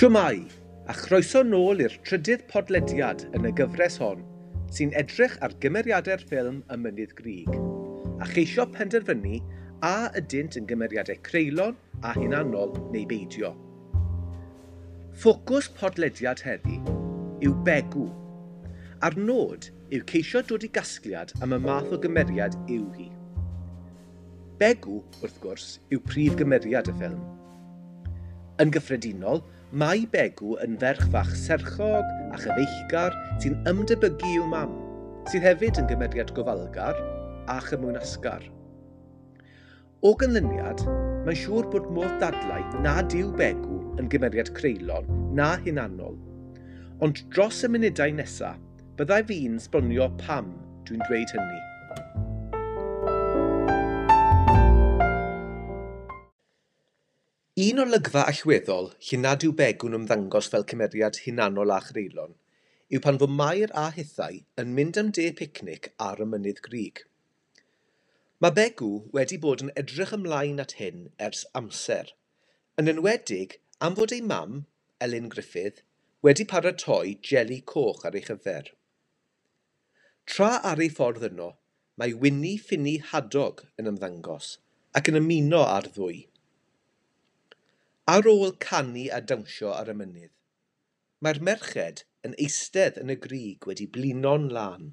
Siwmai, a chroeso nôl i'r trydydd podlediad yn y gyfres hon sy'n edrych ar gymeriadau'r ffilm Y Mynydd Grig a cheisio penderfynu a ydynt yn gymeriadau creulon a hunanol neu beidio. Ffocws podlediad heddi yw begw. A'r nod yw ceisio dod i gasgliad am y math o gymeriad yw hi. Begw, wrth gwrs, yw prif gymeriad y ffilm – Yn gyffredinol, mae Begw yn ferch fach serchog a chyfeillgar sy'n ymdebygu i'w mam, sydd hefyd yn gymeriad gofalgar a chymwnasgar. O ganlyniad, mae'n siŵr bod modd dadlau nad yw Begw yn gymeriad creulon na hunanol. Ond dros y munudau nesaf, byddai fi'n sbonio pam dwi'n dweud hynny. Un olygfa allweddol lle nad yw begwn ymddangos fel cymeriad hunanol a chreulon yw pan fo Mair a Hithau yn mynd am de picnic ar y Mynydd grig. Mae Begw wedi bod yn edrych ymlaen at hyn ers amser, yn enwedig am fod ei mam, Elin Griffith, wedi paratoi jeli coch ar ei chyfer. Tra ar ei ffordd yno, mae Winnie Ffini Hadog yn ymddangos ac yn ymuno ar ddwy – Ar ôl canu a dawnsio ar y mynydd, mae'r merched yn eistedd yn y grug wedi blino'n lan.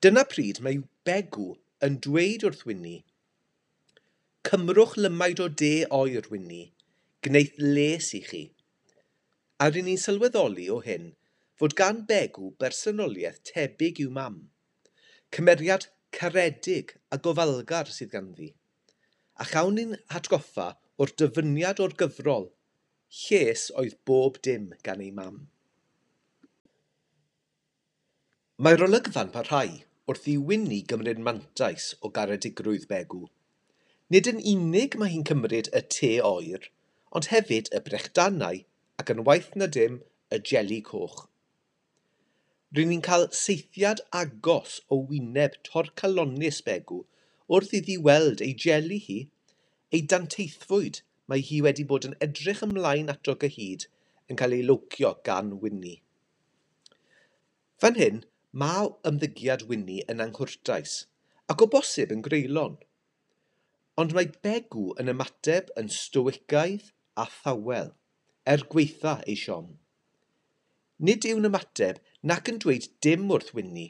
Dyna pryd mae Begw yn dweud wrth Wini, Cymrwch lymaid o de oer, Wini, gwneith les i chi. A rydyn ni'n sylweddoli o hyn fod gan Begw bersonoliaeth tebyg i'w mam. Cymeriad caredig a gofalgar sydd ganddi. A chawn ni'n hatgoffa o'r dyfyniad o'r gyfrol, lles oedd bob dim gan ei mam. Mae'r olygfa'n parhau wrth i Winni gymryd mantais o garedigrwydd Begw. Nid yn unig mae hi'n cymryd y te oer, ond hefyd y brechdanau ac yn waith na dim y jeli coch. Rydyn ni'n cael seithiad agos o wyneb torcalonis Begw wrth iddi weld ei jeli hi ei danteithfwyd mae hi wedi bod yn edrych ymlaen ato gyhyd yn cael ei lwcio gan Winnie. Fan hyn, mae ymddygiad Winnie yn anghwrtais ac o bosib yn greulon. Ond mae Begw yn ymateb yn stoicaidd a thawel, er gweitha ei siom. Nid yw'n ymateb nac yn dweud dim wrth Wini,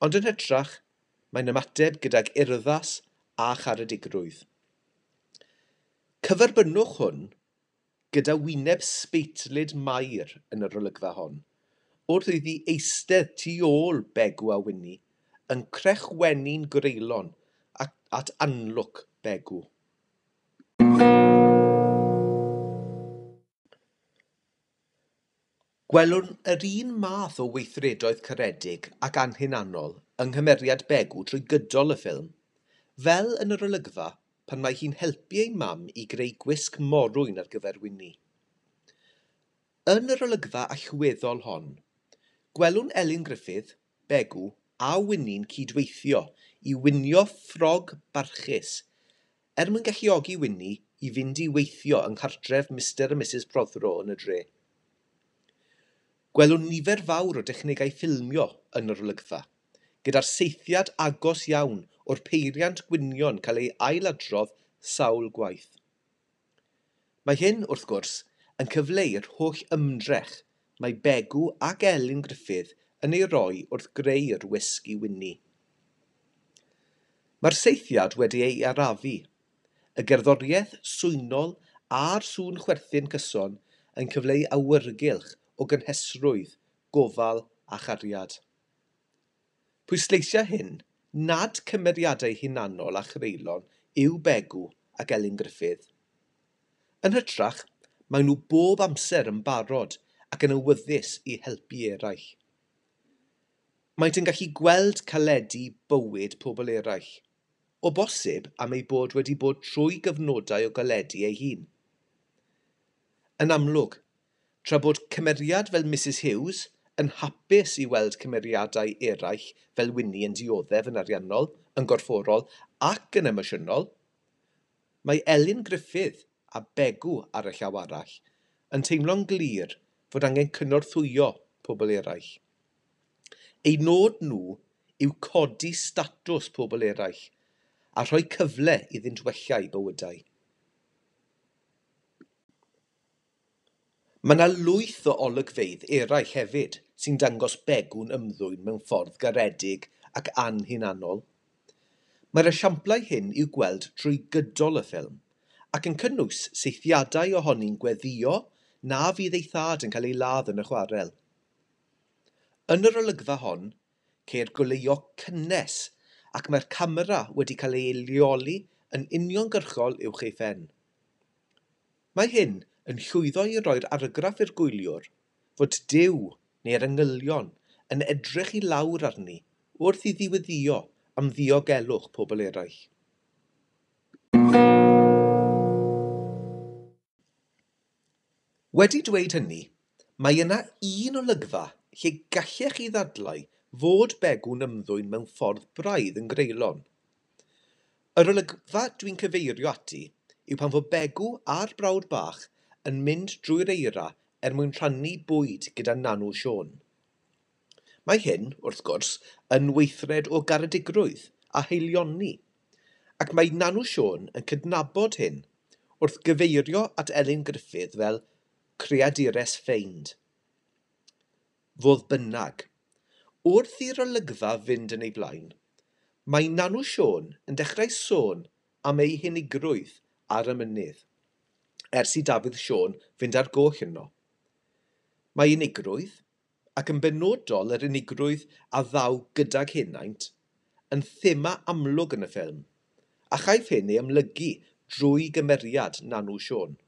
ond yn hytrach, mae'n ymateb gydag urddas a charedigrwydd. Cyferbynnwch hwn gyda wyneb sbeitlyd mair yn yr olygfa hon, wrth iddi eistedd tu ôl Begw a Wini, yn crechwenu'n greulon at anlwc Begw. Gwelwn yr un math o weithredoedd caredig ac anhunanol yng nghymeriad Begw trwy gydol y ffilm, fel yn yr olygfa pan mae hi'n helpu ei mam i greu gwisg morwyn ar gyfer Winnie. Yn yr olygfa allweddol hon, gwelwn Elin Griffith, Begw a Winnie'n cydweithio i winio ffrog barchus er mwyn galluogi Winnie i fynd i weithio yng nghartref Mr a Mrs Prothero yn y dre. Gwelwn nifer fawr o dechnegau ffilmio yn yr olygfa, gyda'r seithiad agos iawn o'r peiriant gwynion cael ei ailadrodd sawl gwaith. Mae hyn, wrth gwrs, yn cyfleu'r holl ymdrech mae Begw ac Elin Griffith yn ei roi wrth greu'r wisg i Winni. Mae'r seithiad wedi ei arafu. Y gerddoriaeth swynol a'r sŵn chwerthin cyson yn cyfleu awyrgylch o gynhesrwydd, gofal a chariad. Pwysleisia hyn nad cymeriadau hunanol a chreulon yw Begw ac Elin Griffith. Yn hytrach, maen nhw bob amser yn barod ac yn awyddus i helpu eraill. Maent yn gallu gweld caledu bywyd pobl eraill, o bosib am ei bod wedi bod trwy gyfnodau o galedu ei hun. Yn amlwg, tra bod cymeriad fel Mrs Hughes – yn hapus i weld cymeriadau eraill fel Winnie yn dioddef yn ariannol, yn gorfforol ac yn emosiynol, mae Elin Griffith a Begw ar y llaw arall yn teimlo'n glir fod angen cynorthwyo pobl eraill. Ei nod nhw yw codi statws pobl eraill a rhoi cyfle iddynt wella i bywydau. Mae yna lwyth o olygfeydd eraill hefyd sy'n dangos begwn ymddwyn mewn ffordd garedig ac anhunanol. Mae'r esiamplau hyn i'w gweld trwy gydol y ffilm, ac yn cynnwys seithiadau ohoni'n gweddio na fydd ei thad yn cael ei ladd yn y chwarel. Yn yr olygfa hon, ceir goleuo cynnes ac mae'r camera wedi cael ei leoli yn uniongyrchol uwch ei phen. Mae hyn yn llwyddo i roi'r argraff i'r gwyliwr fod Duw neu'r angylion yn edrych i lawr arni wrth i ddiweddio am ddiogelwch pobl eraill. Wedi dweud hynny, mae yna un olygfa lle gallech chi ddadlau fod begwn ymddwyn mewn ffordd braidd yn greulon. Yr olygfa dwi'n cyfeirio ati yw pan fod begw a'r brawd bach yn mynd drwy'r eira er mwyn rhannu bwyd gyda Nanw Sion. Mae hyn, wrth gwrs, yn weithred o garedigrwydd a haelioni, ac mae Nanw Sion yn cydnabod hyn wrth gyfeirio at Elin Griffith fel creadures ffeind. Fodd bynnag, wrth i'r olygfa fynd yn ei blaen, mae Nanw Sion yn dechrau sôn am ei hunigrwydd ar y mynydd ers i Dafydd Sion fynd ar goll yno. Mae unigrwydd, ac yn benodol yr unigrwydd a ddaw gydag hunaint, yn thema amlwg yn y ffilm, a chaiff hyn ei ymlygu drwy gymeriad Nanw Sion.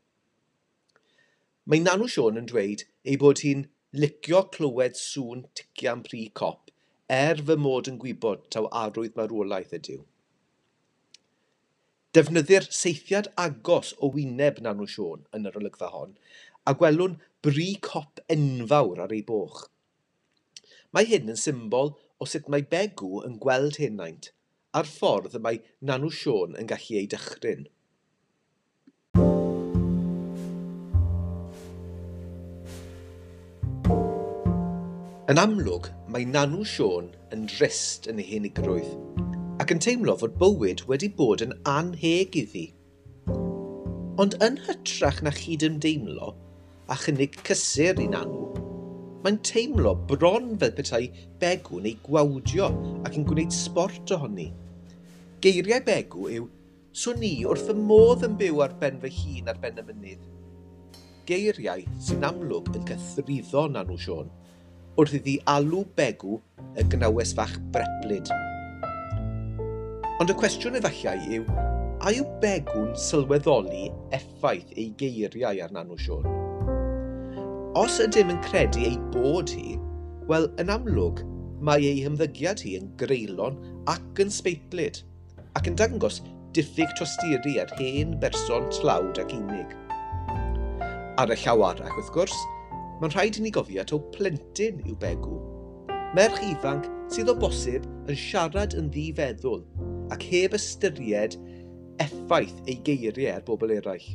Mae Nanw Sion yn dweud ei bod hi'n licio clywed sŵn tician pri cop er fy mod yn gwybod taw arwydd marwolaeth ydyw. Defnyddir seithiad agos o wyneb Nanw Sion yn yr olygfa hon a gwelwn bri cop enfawr ar ei boch. Mae hyn yn symbol o sut mae Begw yn gweld henaint a'r ffordd y mae Nanw Sion yn gallu ei dychryn. Yn amlwg, mae Nanw Sion yn drist yn ei hunigrwydd ac yn teimlo fod bywyd wedi bod yn anheg iddi. Ond yn hytrach na chyd ymdeimlo a chynnig cysur i nanw, mae'n teimlo bron fel petai begw neu gwawdio ac yn gwneud sport ohoni. Geiriau begw yw, so ni wrth y modd yn byw ar ben fy hun ar ben y mynydd. Geiriau sy'n amlwg yn cythryddo nanw Sion, wrth iddi alw begw y gnawes fach breplyd. Ond y cwestiwn efallai yw, a yw begwn sylweddoli effaith ei geiriau ar Nanw Sion? Os ydym yn credu ei bod hi, wel, yn amlwg, mae ei hymddygiad hi yn greulon ac yn sbeitlyd, ac yn dangos diffyg tosturi ar hen berson tlawd ac unig. Ar y llaw arall, wrth gwrs, mae'n rhaid i ni gofio taw plentyn i'w begw. Merch ifanc sydd o bosib yn siarad yn ddifeddwl ac heb ystyried effaith ei geiriau ar er bobl eraill.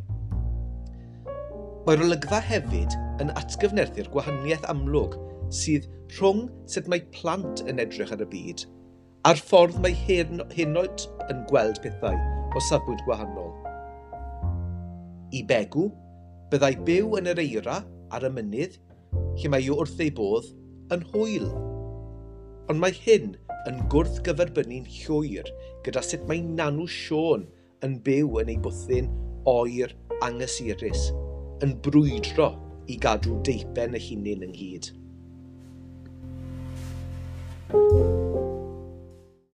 Mae'r olygfa hefyd yn atgyfnerthu'r gwahaniaeth amlwg sydd rhwng sut mae plant yn edrych ar y byd a'r ffordd mae hyn, henoed yn gweld pethau o safbwynt gwahanol. I Begw, byddai byw yn yr eira ar y mynydd lle mae yw wrth ei bodd yn hwyl. Ond mae hyn yn gwrth gyferbynnu'n llwyr gyda sut mae Nanw Sion yn byw yn ei bwthyn oer angysurus, yn brwydro i gadw deipen y hunin ynghyd. Thank you.